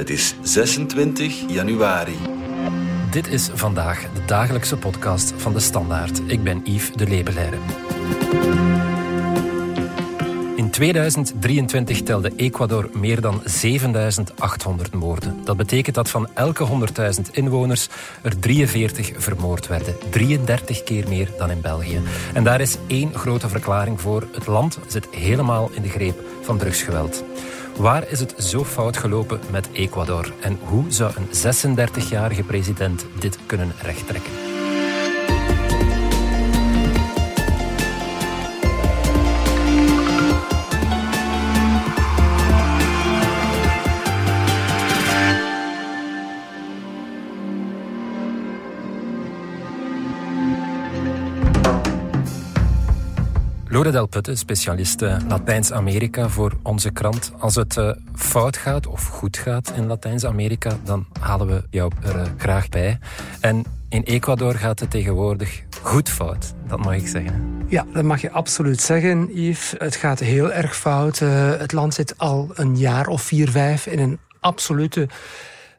Het is 26 januari. Dit is vandaag de dagelijkse podcast van de Standaard. Ik ben Yves de Lebelaire. In 2023 telde Ecuador meer dan 7800 moorden. Dat betekent dat van elke 100.000 inwoners er 43 vermoord werden. 33 keer meer dan in België. En daar is één grote verklaring voor. Het land zit helemaal in de greep van drugsgeweld. Waar is het zo fout gelopen met Ecuador? En hoe zou een 36-jarige president dit kunnen rechttrekken? Lore Del Putte, specialist Latijns-Amerika voor onze krant. Als het uh, fout gaat of goed gaat in Latijns-Amerika, dan halen we jou er uh, graag bij. En in Ecuador gaat het tegenwoordig goed fout, dat mag ik zeggen. Ja, dat mag je absoluut zeggen, Yves. Het gaat heel erg fout. Het land zit al een jaar of vier, vijf in een absolute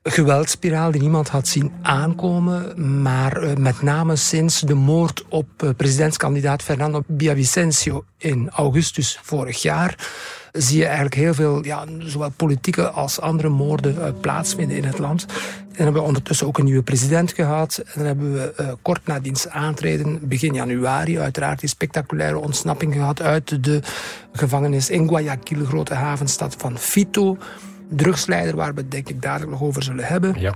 geweldspiraal die niemand had zien aankomen. Maar uh, met name sinds de moord op uh, presidentskandidaat Fernando Villavicencio in augustus vorig jaar zie je eigenlijk heel veel, ja, zowel politieke als andere moorden uh, plaatsvinden in het land. En hebben we ondertussen ook een nieuwe president gehad. En dan hebben we kort na diens aantreden, begin januari, uiteraard die spectaculaire ontsnapping gehad uit de gevangenis in Guayaquil, grote havenstad van Fito drugsleider, waar we het denk ik dadelijk nog over zullen hebben. Ja.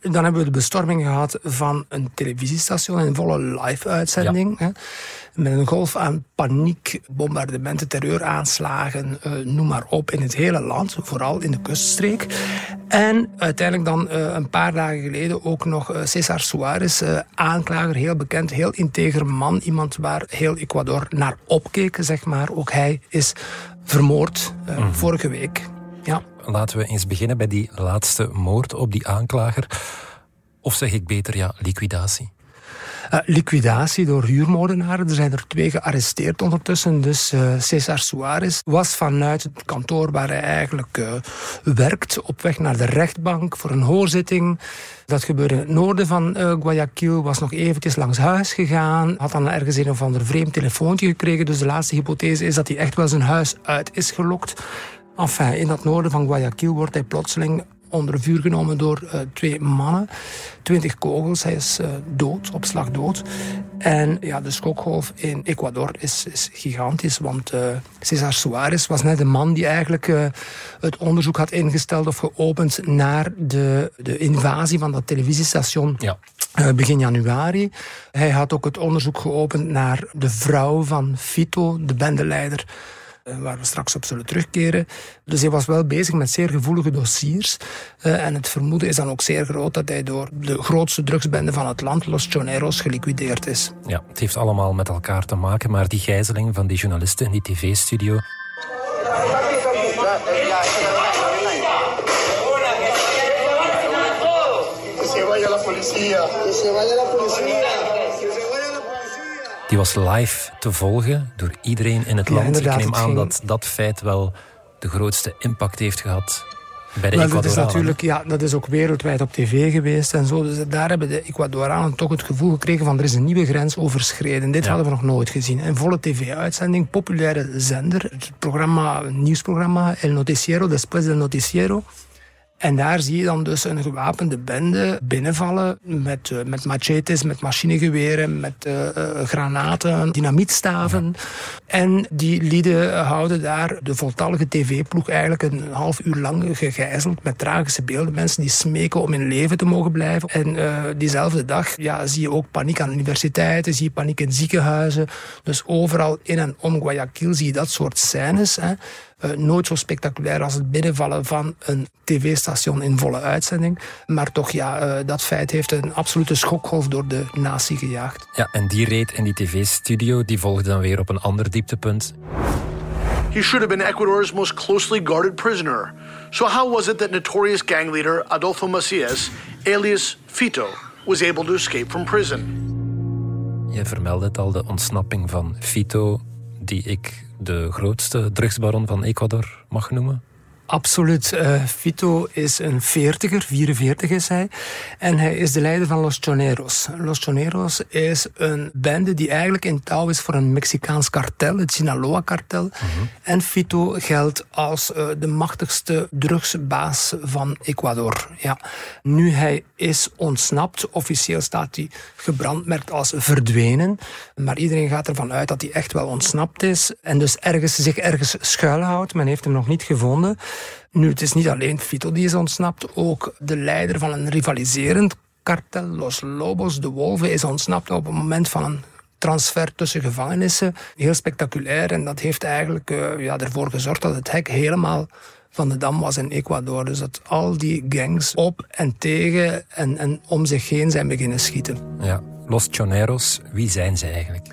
Dan hebben we de bestorming gehad van een televisiestation in volle live-uitzending. Ja. Met een golf aan paniek, bombardementen, terreuraanslagen, uh, noem maar op, in het hele land, vooral in de kuststreek. En uiteindelijk dan uh, een paar dagen geleden ook nog uh, Cesar Suarez, aanklager, heel bekend, heel integer man. Iemand waar heel Ecuador naar opkeek, zeg maar. Ook hij is vermoord mm. vorige week. Ja. Laten we eens beginnen bij die laatste moord op die aanklager. Of zeg ik beter, ja, liquidatie? Uh, liquidatie door huurmoordenaren. Er zijn er twee gearresteerd ondertussen. Dus uh, Cesar Suarez was vanuit het kantoor waar hij eigenlijk uh, werkt op weg naar de rechtbank voor een hoorzitting. Dat gebeurde in het noorden van Guayaquil. Was nog eventjes langs huis gegaan. Had dan ergens een of ander vreemd telefoontje gekregen. Dus de laatste hypothese is dat hij echt wel zijn huis uit is gelokt. Enfin, in dat noorden van Guayaquil wordt hij plotseling onder vuur genomen door uh, twee mannen. Twintig kogels, hij is uh, dood, op slag dood. En ja, de schokgolf in Ecuador is, is gigantisch, want uh, Cesar Suarez was net de man die eigenlijk het onderzoek had ingesteld of geopend naar de, de invasie van dat televisiestation. Ja. begin januari. Hij had ook het onderzoek geopend naar de vrouw van Fito, de bendeleider waar we straks op zullen terugkeren. Dus hij was wel bezig met zeer gevoelige dossiers. Uh, en het vermoeden is dan ook zeer groot dat hij door de grootste drugsbende van het land, Los Choneros, geliquideerd is. Ja, het heeft allemaal met elkaar te maken, maar die gijzeling van die journalisten in die tv-studio... Die was live te volgen door iedereen in het land. Ik neem aan ging... dat dat feit wel de grootste impact heeft gehad bij de Wel, Ecuadoranen. Dat is natuurlijk, ja, dat is ook wereldwijd op tv geweest en zo. Dus daar hebben de Ecuadoranen toch het gevoel gekregen van er is een nieuwe grens overschreden. Dit Ja. hadden we nog nooit gezien. Een volle tv-uitzending, populaire zender, het programma, nieuwsprogramma El Noticiero, Después del Noticiero. En daar zie je dan dus een gewapende bende binnenvallen met, uh, met machetes, met machinegeweren, met uh, uh, granaten, dynamietstaven. En die lieden houden daar de voltallige tv-ploeg eigenlijk een half uur lang gegijzeld met tragische beelden. Mensen die smeken om in leven te mogen blijven. En diezelfde dag ja, zie je ook paniek aan universiteiten, zie je paniek in ziekenhuizen. Dus overal in en om Guayaquil zie je dat soort scènes. Hè. Uh, nooit zo spectaculair als het binnenvallen van een tv-station in volle uitzending. Maar toch, ja, uh, dat feit heeft een absolute schokgolf door de natie gejaagd. Ja, en die reed in die tv-studio, die volgde dan weer op een ander dieptepunt. He should have been Ecuador's most closely guarded prisoner. So how was it that notorious gang leader Adolfo Macias, alias Fito, was able to escape from prison? Je vermeldde het al, de ontsnapping van Fito, die ik de grootste drugsbaron van Ecuador mag noemen. Absoluut. Uh, Fito is een veertiger, 44 is hij. En hij is de leider van Los Choneros. Los Choneros is een bende die eigenlijk in touw is voor een Mexicaans kartel, het Sinaloa-kartel. Mhm. En Fito geldt als uh, de machtigste drugsbaas van Ecuador. Ja. Nu hij is ontsnapt, officieel staat hij gebrandmerkt als verdwenen. Maar iedereen gaat ervan uit dat hij echt wel ontsnapt is. En dus ergens, zich ergens schuilhoudt. Men heeft hem nog niet gevonden. Nu, het is niet alleen Fito die is ontsnapt, ook de leider van een rivaliserend kartel, Los Lobos, de Wolven, is ontsnapt op het moment van een transfer tussen gevangenissen. Heel spectaculair en dat heeft eigenlijk uh, ja, ervoor gezorgd dat het hek helemaal van de dam was in Ecuador. Dus dat al die gangs op en tegen en, en om zich heen zijn beginnen schieten. Ja. Los Choneros, wie zijn ze eigenlijk?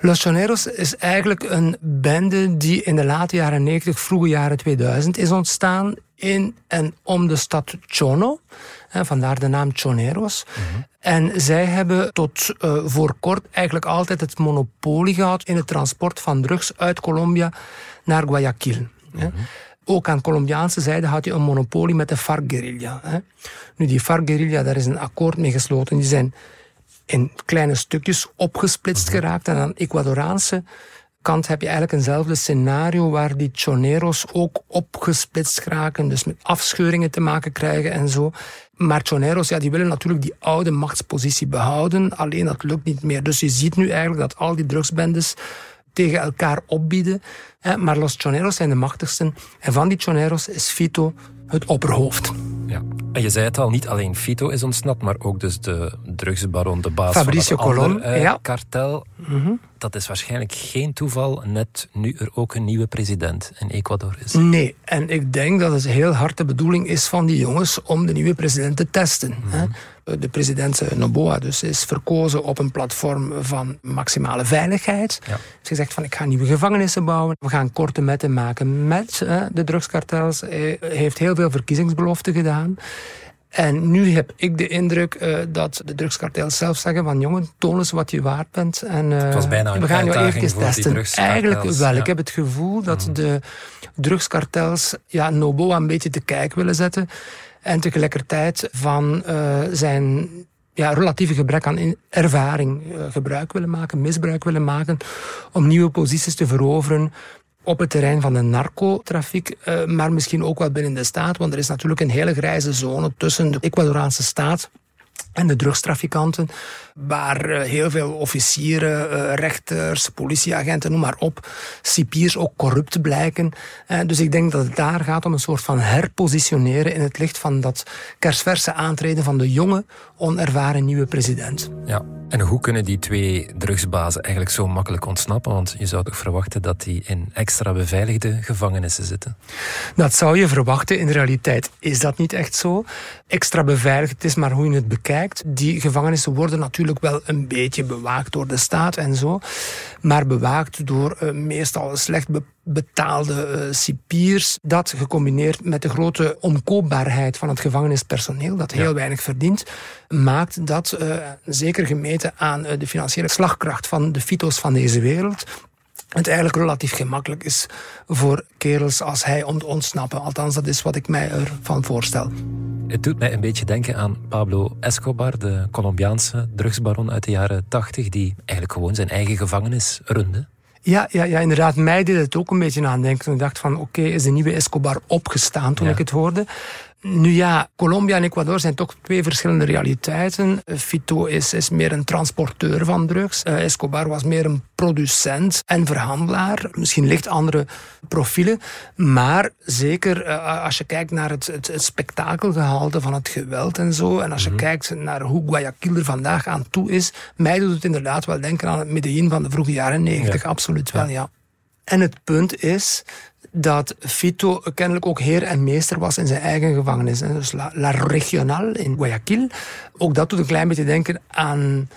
Los Choneros is eigenlijk een bende die in de late jaren 90, vroege jaren 2000 is ontstaan in en om de stad Chono. Vandaar de naam Choneros. Mhm. En zij hebben tot uh, voor kort eigenlijk altijd het monopolie gehad in het transport van drugs uit Colombia naar Guayaquil. Mhm. Ook aan Colombiaanse zijde had je een monopolie met de FARC-guerrilla. Nu, die FARC-guerrilla, daar is een akkoord mee gesloten. Die zijn in kleine stukjes opgesplitst mhm. geraakt. En aan de Ecuadoraanse kant heb je eigenlijk eenzelfde scenario waar die choneros ook opgesplitst geraken, dus met afscheuringen te maken krijgen en zo. Maar choneros, ja, die willen natuurlijk die oude machtspositie behouden, alleen dat lukt niet meer. Dus je ziet nu eigenlijk dat al die drugsbendes tegen elkaar opbieden. Maar Los Choneros zijn de machtigsten. En van die Choneros is Fito het opperhoofd. Ja. En je zei het al, niet alleen Fito is ontsnapt, maar ook dus de drugsbaron, de baas Fabricio van het Colon, ja. kartel. Mhm. Dat is waarschijnlijk geen toeval, net nu er ook een nieuwe president in Ecuador is. Nee, en ik denk dat het heel hard de bedoeling is van die jongens om de nieuwe president te testen. Mhm. De president eh, Noboa dus is verkozen op een platform van maximale veiligheid. Ja. Hij heeft gezegd van ik ga nieuwe gevangenissen bouwen. We gaan korte metten maken met de drugskartels. Hij heeft heel veel verkiezingsbeloften gedaan. En nu heb ik de indruk uh, dat de drugskartels zelf zeggen van jongen, toon eens wat je waard bent. En uh, we gaan jou even testen. Eigenlijk wel. Ik heb het gevoel dat mm. de drugskartels ja, Noboa een beetje te kijk willen zetten. En tegelijkertijd van uh, zijn ja, relatieve gebrek aan ervaring gebruik willen maken, misbruik willen maken om nieuwe posities te veroveren op het terrein van de narcotrafiek, uh, maar misschien ook wel binnen de staat, want er is natuurlijk een hele grijze zone tussen de Ecuadoraanse staat en de drugstrafikanten, waar eh, heel veel officieren, eh, rechters, politieagenten, noem maar op, cipiers ook corrupt blijken. Dus ik denk dat het daar gaat om een soort van herpositioneren in het licht van dat kersverse aantreden van de jonge, onervaren nieuwe president. Ja, en hoe kunnen die twee drugsbazen eigenlijk zo makkelijk ontsnappen? Want je zou toch verwachten dat die in extra beveiligde gevangenissen zitten? Dat zou je verwachten. In de realiteit is dat niet echt zo. Extra beveiligd is maar hoe je het bekijkt. Die gevangenissen worden natuurlijk wel een beetje bewaakt door de staat en zo. Maar bewaakt door uh, meestal slecht betaalde uh, cipiers. Dat gecombineerd met de grote omkoopbaarheid van het gevangenispersoneel, dat heel weinig verdient, maakt dat, uh, zeker gemeten aan uh, de financiële slagkracht van de fito's van deze wereld, het eigenlijk relatief gemakkelijk is voor kerels als hij om te ontsnappen. Althans, dat is wat ik mij ervan voorstel. Het doet mij een beetje denken aan Pablo Escobar, de Colombiaanse drugsbaron uit de jaren 80, die eigenlijk gewoon zijn eigen gevangenis runde. Ja, ja, ja, inderdaad. Mij deed het ook een beetje aan denken. Ik dacht van, oké, is de nieuwe Escobar opgestaan toen ik het hoorde. Nu ja, Colombia en Ecuador zijn toch twee verschillende realiteiten. Fito is, is meer een transporteur van drugs. Uh, Escobar was meer een producent en verhandelaar. Misschien licht andere profielen. Maar zeker uh, als je kijkt naar het, het, het, spektakelgehalte van het geweld en zo. En als je mm -hmm. kijkt naar hoe Guayaquil er vandaag aan toe is. Mij doet het inderdaad wel denken aan het Medellin van de vroege jaren negentig. Ja. Absoluut wel, ja. En het punt is dat Fito kennelijk ook heer en meester was in zijn eigen gevangenis. Dus La, La Regional in Guayaquil. Ook dat doet een klein beetje denken aan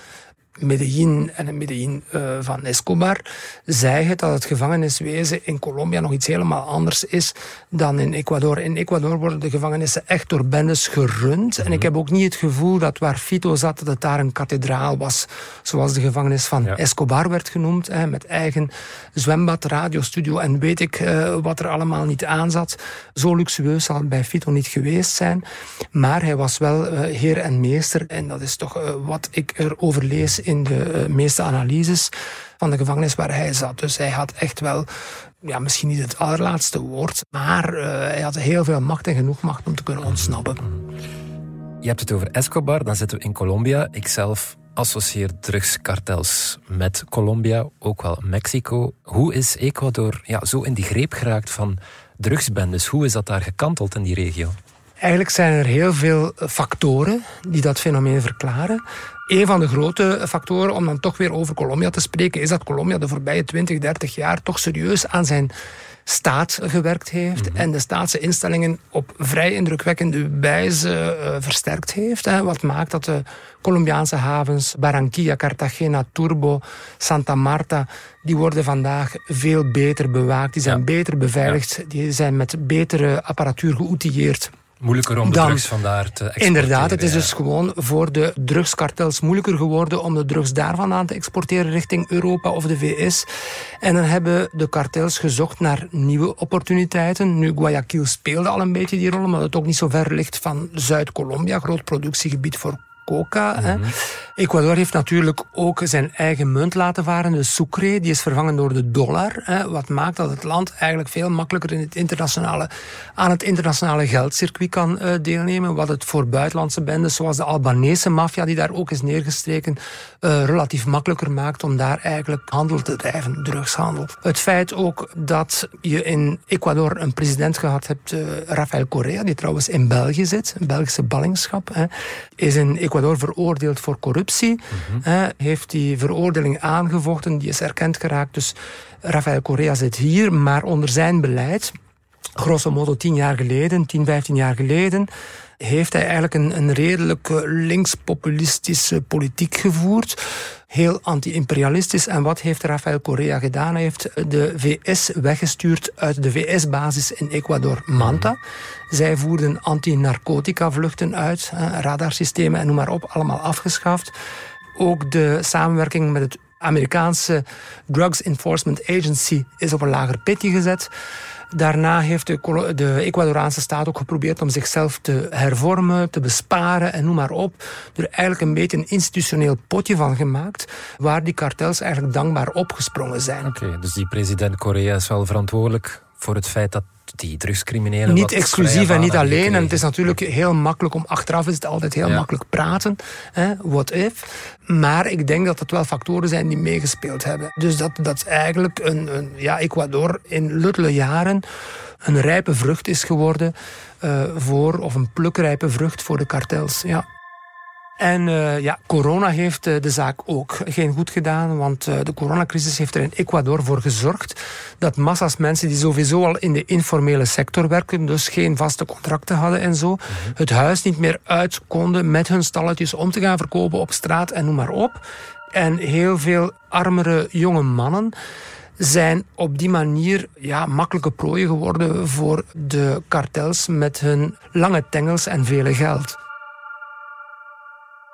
Medellin en het Medellin uh, van Escobar, zei het dat het gevangeniswezen in Colombia nog iets helemaal anders is dan in Ecuador. In Ecuador worden de gevangenissen echt door bendes gerund. En ik heb ook niet het gevoel dat waar Fito zat, dat het daar een kathedraal was. Zoals de gevangenis van Escobar werd genoemd. Hè, met eigen zwembad, radiostudio en weet ik uh, wat er allemaal niet aan zat. Zo luxueus zal het bij Fito niet geweest zijn. Maar hij was wel uh, heer en meester. En dat is toch wat ik erover lees in de meeste analyses van de gevangenis waar hij zat. Dus hij had echt wel ja, misschien niet het allerlaatste woord, maar uh, hij had heel veel macht en genoeg macht om te kunnen ontsnappen. Je hebt het over Escobar, dan zitten we in Colombia. Ikzelf associeer drugskartels met Colombia, ook wel Mexico. Hoe is Ecuador ja, zo in die greep geraakt van drugsbendes? Hoe is dat daar gekanteld in die regio? Eigenlijk zijn er heel veel factoren die dat fenomeen verklaren. Een van de grote factoren, om dan toch weer over Colombia te spreken, is dat Colombia de voorbije 20, 30 jaar toch serieus aan zijn staat gewerkt heeft mhm. en de staatse instellingen op vrij indrukwekkende wijze uh, versterkt heeft. Hè, wat maakt dat de Colombiaanse havens, Barranquilla, Cartagena, Turbo, Santa Marta, die worden vandaag veel beter bewaakt, die zijn beter beveiligd, die zijn met betere apparatuur geoutilleerd. Moeilijker om de drugs vandaar te exporteren. Inderdaad, het is dus gewoon voor de drugskartels moeilijker geworden om de drugs daar aan te exporteren richting Europa of de VS. En dan hebben de kartels gezocht naar nieuwe opportuniteiten. Nu, Guayaquil speelde al een beetje die rol, omdat het ook niet zo ver ligt van Zuid-Colombia, groot productiegebied voor coca. hè. Mhm. Ecuador heeft natuurlijk ook zijn eigen munt laten varen, de sucre. Die is vervangen door de dollar. Hè, wat maakt dat het land eigenlijk veel makkelijker in het internationale, aan het internationale geldcircuit kan uh, deelnemen. Wat het voor buitenlandse bendes, zoals de Albanese maffia, die daar ook is neergestreken, uh, relatief makkelijker maakt om daar eigenlijk handel te drijven, drugshandel. Het feit ook dat je in Ecuador een president gehad hebt, uh, Rafael Correa, die trouwens in België zit, een Belgische ballingschap, hè, is in Ecuador Ecuador veroordeeld voor corruptie. Mm heeft die veroordeling aangevochten, die is erkend geraakt. Dus Rafael Correa zit hier, maar onder zijn beleid, grosso modo tien jaar geleden, 10, 15 jaar geleden, heeft hij eigenlijk een, een redelijk linkspopulistische politiek gevoerd. Heel anti-imperialistisch. En wat heeft Rafael Correa gedaan? Hij heeft de VS weggestuurd uit de VS-basis in Ecuador, Manta. Zij voerden anti-narcotica-vluchten uit, radarsystemen en noem maar op, allemaal afgeschaft. Ook de samenwerking met het Amerikaanse Drugs Enforcement Agency is op een lager pitje gezet. Daarna heeft de, de Ecuadoraanse staat ook geprobeerd om zichzelf te hervormen, te besparen en noem maar op. Er eigenlijk een beetje een institutioneel potje van gemaakt, waar die kartels eigenlijk dankbaar opgesprongen zijn. Oké, dus die president Korea is wel verantwoordelijk voor het feit dat die drugscriminelen. Niet exclusief en niet alleen. En het is natuurlijk heel makkelijk om achteraf is het altijd heel makkelijk praten. Hè, what if. Maar ik denk dat het wel factoren zijn die meegespeeld hebben. Dus dat, dat eigenlijk een, een ja, Ecuador in luttele jaren een rijpe vrucht is geworden uh, voor, of een plukrijpe vrucht voor de kartels. Ja. En uh, ja, corona heeft uh, de zaak ook geen goed gedaan, want uh, de coronacrisis heeft er in Ecuador voor gezorgd dat massa's mensen die sowieso al in de informele sector werken, dus geen vaste contracten hadden en zo, het huis niet meer uit konden met hun stalletjes om te gaan verkopen op straat en noem maar op. En heel veel armere jonge mannen zijn op die manier ja, makkelijke prooien geworden voor de kartels met hun lange tengels en vele geld.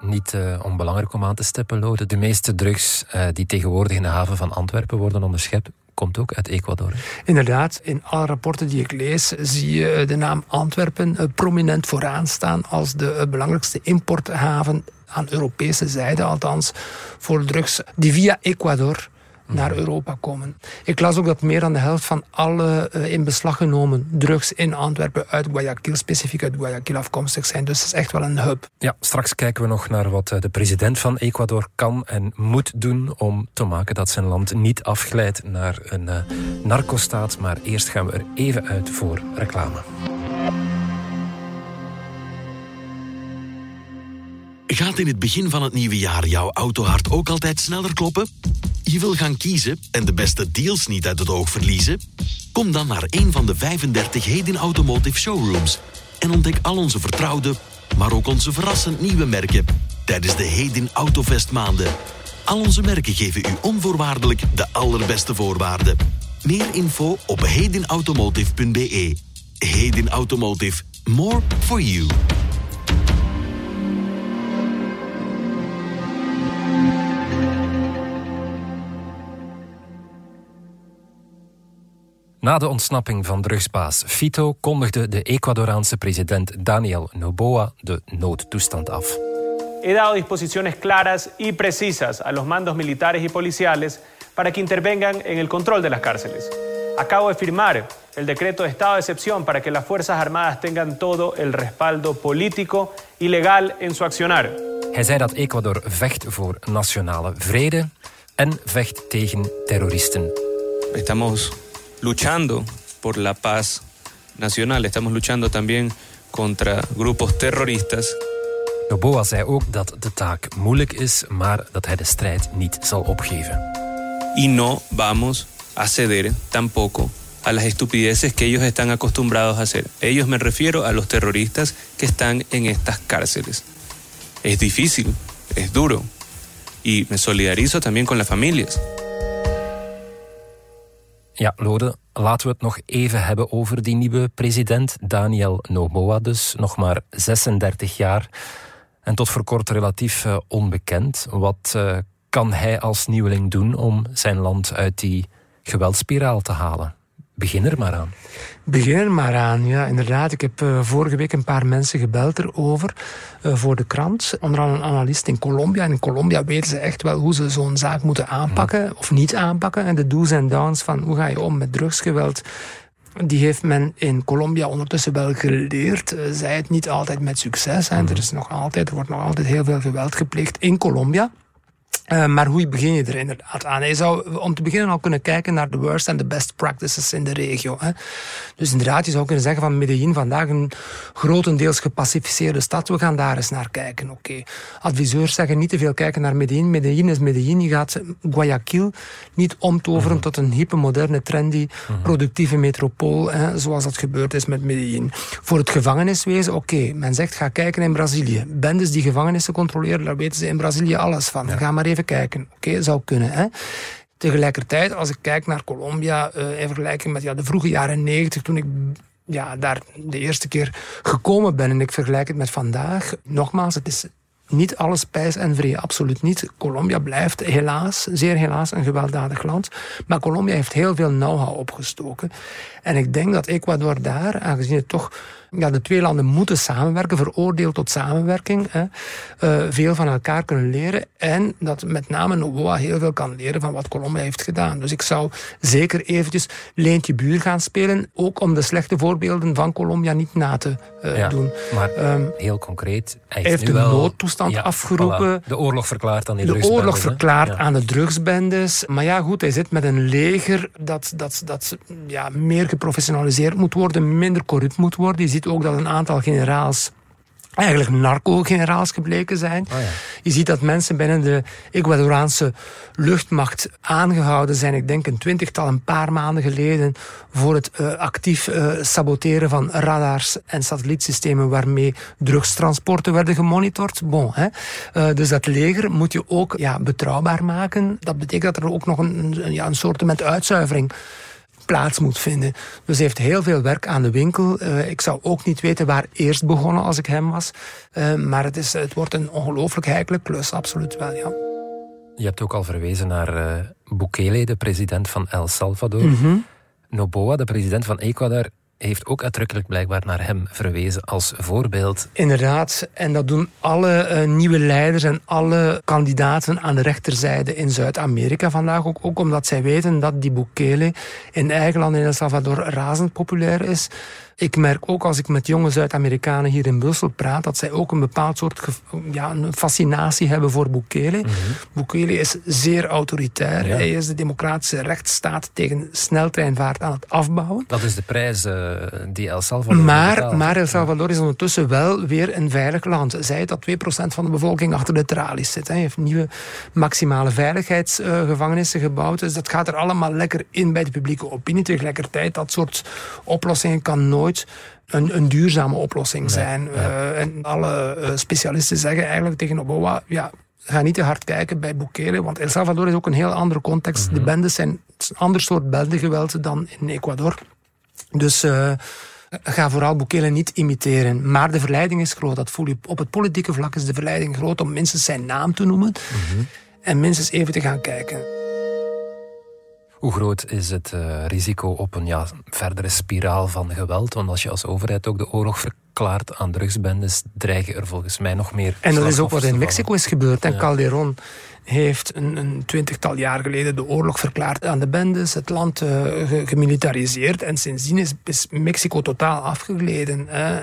Niet uh, onbelangrijk om aan te stippen, Lode. De meeste drugs uh, die tegenwoordig in de haven van Antwerpen worden onderschept, komt ook uit Ecuador. Inderdaad, in alle rapporten die ik lees, zie je de naam Antwerpen prominent vooraan staan als de belangrijkste importhaven aan Europese zijde, althans voor drugs die via Ecuador naar Europa komen. Ik las ook dat meer dan de helft van alle uh, in beslag genomen drugs in Antwerpen uit Guayaquil, specifiek uit Guayaquil afkomstig zijn. Dus het is echt wel een hub. Ja, straks kijken we nog naar wat eh, de president van Ecuador kan en moet doen om te maken dat zijn land niet afglijdt naar een uh, narcostaat. Maar eerst gaan we er even uit voor reclame. Gaat in het begin van het nieuwe jaar jouw autohart ook altijd sneller kloppen? Je wil gaan kiezen en de beste deals niet uit het oog verliezen? Kom dan naar een van de 35 Hedin Automotive Showrooms en ontdek al onze vertrouwde, maar ook onze verrassend nieuwe merken tijdens de Hedin Autovest maanden. Al onze merken geven u onvoorwaardelijk de allerbeste voorwaarden. Meer info op hedenautomotive.be. Heden Automotive. More for you. Na de ontsnapping van drugsbaas Fito kondigde de Ecuadoraanse president Daniel Noboa de noodtoestand af. He dado disposiciones claras y precisas a los mandos militares y policiales para que intervengan en el control de las cárceles. Acabo de firmar el decreto de estado de excepción para que las Fuerzas Armadas tengan todo el respaldo político y legal en su accionar. Hij zei dat Ecuador vecht voor nationale vrede en vecht tegen terroristen. Estamos luchando por la paz nacional, estamos luchando también contra grupos terroristas. Noboa zei ook dat de taak moeilijk is, maar dat hij de strijd niet zal opgeven. Y no vamos a ceder tampoco a las estupideces que ellos están acostumbrados a hacer. Ellos me refiero a los terroristas que están en estas cárceles. Es difícil, es duro y me solidarizo también con las familias. Ja, Lode, laten we het nog even hebben over die nieuwe president, Daniel Noboa dus. Nog maar 36 jaar en tot voor kort relatief uh, onbekend. Wat uh, kan hij als nieuweling doen om zijn land uit die geweldspiraal te halen? Begin er maar aan. Begin er maar aan, ja, inderdaad. Ik heb uh, vorige week een paar mensen gebeld erover uh, voor de krant. Onder andere een analist in Colombia. En in Colombia weten ze echt wel hoe ze zo'n zaak moeten aanpakken of niet aanpakken. En de do's en don'ts van hoe ga je om met drugsgeweld. Die heeft men in Colombia ondertussen wel geleerd. Uh, zij het niet altijd met succes. Hè. Er, is nog altijd, er wordt nog altijd heel veel geweld gepleegd in Colombia. Uh, maar hoe begin je er inderdaad aan? Je zou om te beginnen al kunnen kijken naar de worst en de best practices in de regio. Hè. Dus inderdaad, je zou kunnen zeggen van Medellin vandaag een grotendeels gepacificeerde stad. We gaan daar eens naar kijken. Oké, okay. adviseurs zeggen niet te veel kijken naar Medellin. Medellin is Medellin. Je gaat Guayaquil niet omtoveren mm -hmm. tot een hippe, moderne, trendy, mm -hmm. productieve metropool. Hè, zoals dat gebeurd is met Medellin. Voor het gevangeniswezen, oké, okay, men zegt ga kijken in Brazilië. Bendes die gevangenissen controleren, daar weten ze in Brazilië alles van. Ja. Ga maar even kijken. Oké, zou kunnen. Hè? Tegelijkertijd, als ik kijk naar Colombia uh, in vergelijking met ja, de vroege jaren negentig, toen ik ja, daar de eerste keer gekomen ben en ik vergelijk het met vandaag, nogmaals, het is niet alles pijs en vrede, absoluut niet. Colombia blijft helaas, zeer helaas, een gewelddadig land. Maar Colombia heeft heel veel know-how opgestoken. En ik denk dat Ecuador daar, aangezien het toch ja, de twee landen moeten samenwerken, veroordeeld tot samenwerking, hè, uh, veel van elkaar kunnen leren. En dat met name Noboa heel veel kan leren van wat Colombia heeft gedaan. Dus ik zou zeker eventjes leentje buur gaan spelen, ook om de slechte voorbeelden van Colombia niet na te uh, ja, doen. Maar um, heel concreet, hij heeft, heeft nu de wel, noodtoestand ja, afgeroepen. Voilà, de oorlog verklaard aan die de drugsbendes. oorlog verklaard ja. aan de drugsbendes. Maar ja, goed, hij zit met een leger dat, dat, dat ja, meer geprofessionaliseerd moet worden, minder corrupt moet worden. Je ziet ook dat een aantal generaals eigenlijk narco-generaals gebleken zijn. Oh ja. Je ziet dat mensen binnen de Ecuadoraanse luchtmacht aangehouden zijn. Ik denk een twintigtal, een paar maanden geleden... voor het uh, actief uh, saboteren van radars en satellietsystemen... waarmee drugstransporten werden gemonitord. Bon, hè. Uh, dus dat leger moet je ook ja, betrouwbaar maken. Dat betekent dat er ook nog een, een, ja, een soort met uitzuivering plaats moet vinden. Dus hij heeft heel veel werk aan de winkel. Uh, ik zou ook niet weten waar eerst begonnen als ik hem was. Uh, maar het, is, het wordt een ongelooflijk heikele klus, absoluut wel, ja. Je hebt ook al verwezen naar uh, Bukele, de president van El Salvador. Mm -hmm. Noboa, de president van Ecuador, heeft ook uitdrukkelijk blijkbaar naar hem verwezen als voorbeeld. Inderdaad, en dat doen alle uh, nieuwe leiders en alle kandidaten aan de rechterzijde in Zuid-Amerika vandaag ook, ook omdat zij weten dat die Bukele in eigen land in El Salvador razend populair is. Ik merk ook als ik met jonge Zuid-Amerikanen hier in Brussel praat, dat zij ook een bepaald soort ja, een fascinatie hebben voor Bukele. Mm -hmm. Bukele is zeer autoritair. Ja. Hij is de democratische rechtsstaat tegen sneltreinvaart aan het afbouwen. Dat is de prijs uh, die El Salvador maar, betaalt. maar El Salvador is ondertussen wel weer een veilig land. Zij dat 2% van de bevolking achter de tralies zit. Hij heeft nieuwe maximale veiligheidsgevangenissen uh, gebouwd. Dus dat gaat er allemaal lekker in bij de publieke opinie. Tegelijkertijd, dat soort oplossingen kan nooit een, een, duurzame oplossing zijn. Nee, ja. uh, en alle uh, specialisten zeggen eigenlijk tegen Oboa... Ja, ga niet te hard kijken bij Bukele, want El Salvador is ook een heel andere context. De bendes zijn een ander soort bendegeweld dan in Ecuador. Dus uh, ga vooral Bukele niet imiteren. Maar de verleiding is groot, dat voel je. Op het politieke vlak is de verleiding groot om minstens zijn naam te noemen en minstens even te gaan kijken. Hoe groot is het uh, risico op een ja, verdere spiraal van geweld? Want als je als overheid ook de oorlog verklaart aan drugsbendes, dreigen er volgens mij nog meer. En dat is ook wat in Mexico is gebeurd. En ja. Calderon heeft een, een, twintigtal jaar geleden de oorlog verklaard aan de bendes, het land uh, gemilitariseerd en sindsdien is, is Mexico totaal afgegleden. Hè.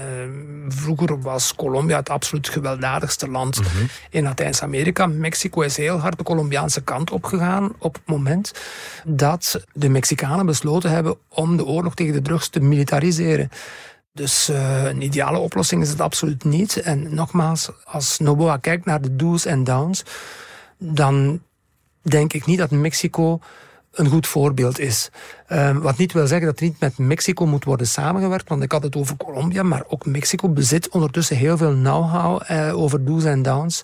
Vroeger was Colombia het absoluut gewelddadigste land mm -hmm. in Latijns-Amerika. Mexico is heel hard de Colombiaanse kant opgegaan op het moment dat de Mexicanen besloten hebben om de oorlog tegen de drugs te militariseren. Dus uh, een ideale oplossing is het absoluut niet. En nogmaals, als Noboa kijkt naar de do's en downs, dan denk ik niet dat Mexico een goed voorbeeld is. Uh, wat niet wil zeggen dat er niet met Mexico moet worden samengewerkt, want ik had het over Colombia, maar ook Mexico bezit ondertussen heel veel know-how uh, over do's en downs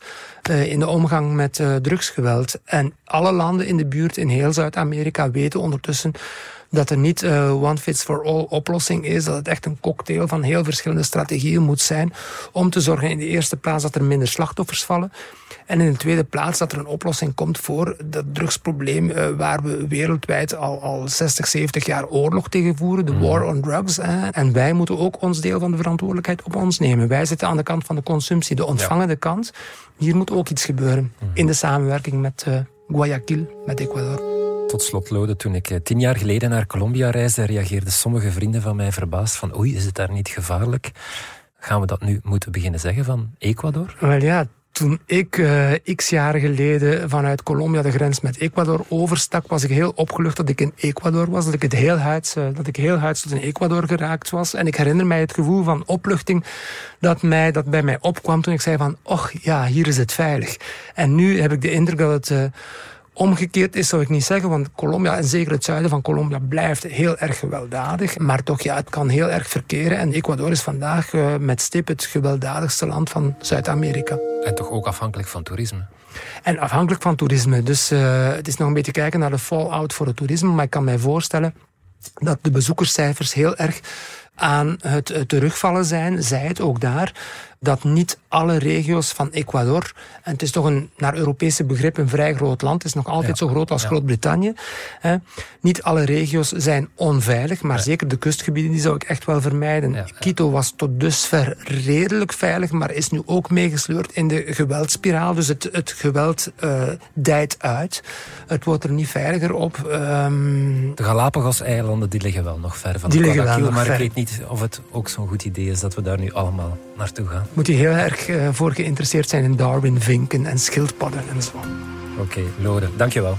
uh, in de omgang met drugsgeweld. En alle landen in de buurt in heel Zuid-Amerika weten ondertussen dat er niet uh, one fits for all oplossing is. Dat het echt een cocktail van heel verschillende strategieën moet zijn om te zorgen in de eerste plaats dat er minder slachtoffers vallen. En in de tweede plaats dat er een oplossing komt voor dat drugsprobleem uh, waar we wereldwijd al, al 60, 70 jaar oorlog tegen voeren. De war on drugs. En wij moeten ook ons deel van de verantwoordelijkheid op ons nemen. Wij zitten aan de kant van de consumptie, de ontvangende ja. kant. Hier moet ook iets gebeuren in de samenwerking met uh, Guayaquil, met Ecuador. Tot slot, Lode, toen ik tien jaar geleden naar Colombia reisde, reageerden sommige vrienden van mij verbaasd van oei, is het daar niet gevaarlijk? Gaan we dat nu moeten beginnen zeggen van Ecuador? Wel ja, toen ik uh, x jaren geleden vanuit Colombia de grens met Ecuador overstak, was ik heel opgelucht dat ik in Ecuador was. Dat ik, het heel huids, uh, dat ik heel huids tot in Ecuador geraakt was. En ik herinner mij het gevoel van opluchting dat, mij, dat bij mij opkwam toen ik zei van, och ja, hier is het veilig. En nu heb ik de indruk dat het... Omgekeerd is, zou ik niet zeggen, want Colombia, en zeker het zuiden van Colombia, blijft heel erg gewelddadig. Maar toch, ja, het kan heel erg verkeren. En Ecuador is vandaag uh, met stip het gewelddadigste land van Zuid-Amerika. En toch ook afhankelijk van toerisme. En afhankelijk van toerisme. Dus uh, het is nog een beetje kijken naar de fallout voor het toerisme. Maar ik kan mij voorstellen dat de bezoekerscijfers heel erg aan het terugvallen zijn, zij het ook daar, dat niet alle regio's van Ecuador, en het is toch een naar Europese begrip een vrij groot land, het is nog altijd ja. zo groot als ja. Groot-Brittannië, niet alle regio's zijn onveilig, maar ja. zeker de kustgebieden die zou ik echt wel vermijden. Quito was tot dusver redelijk veilig, maar is nu ook meegesleurd in de geweldspiraal, dus het, het geweld uh, dijt uit. Het wordt er niet veiliger op. Um... De Galapagos-eilanden die liggen wel nog ver van die de liggen wel nog maar ver. ik weet niet of het ook zo'n goed idee is dat we daar nu allemaal naartoe gaan. Moet je heel erg uh, voor geïnteresseerd zijn in Darwin, vinken en schildpadden en zo. Oké, okay, Lode, dankjewel.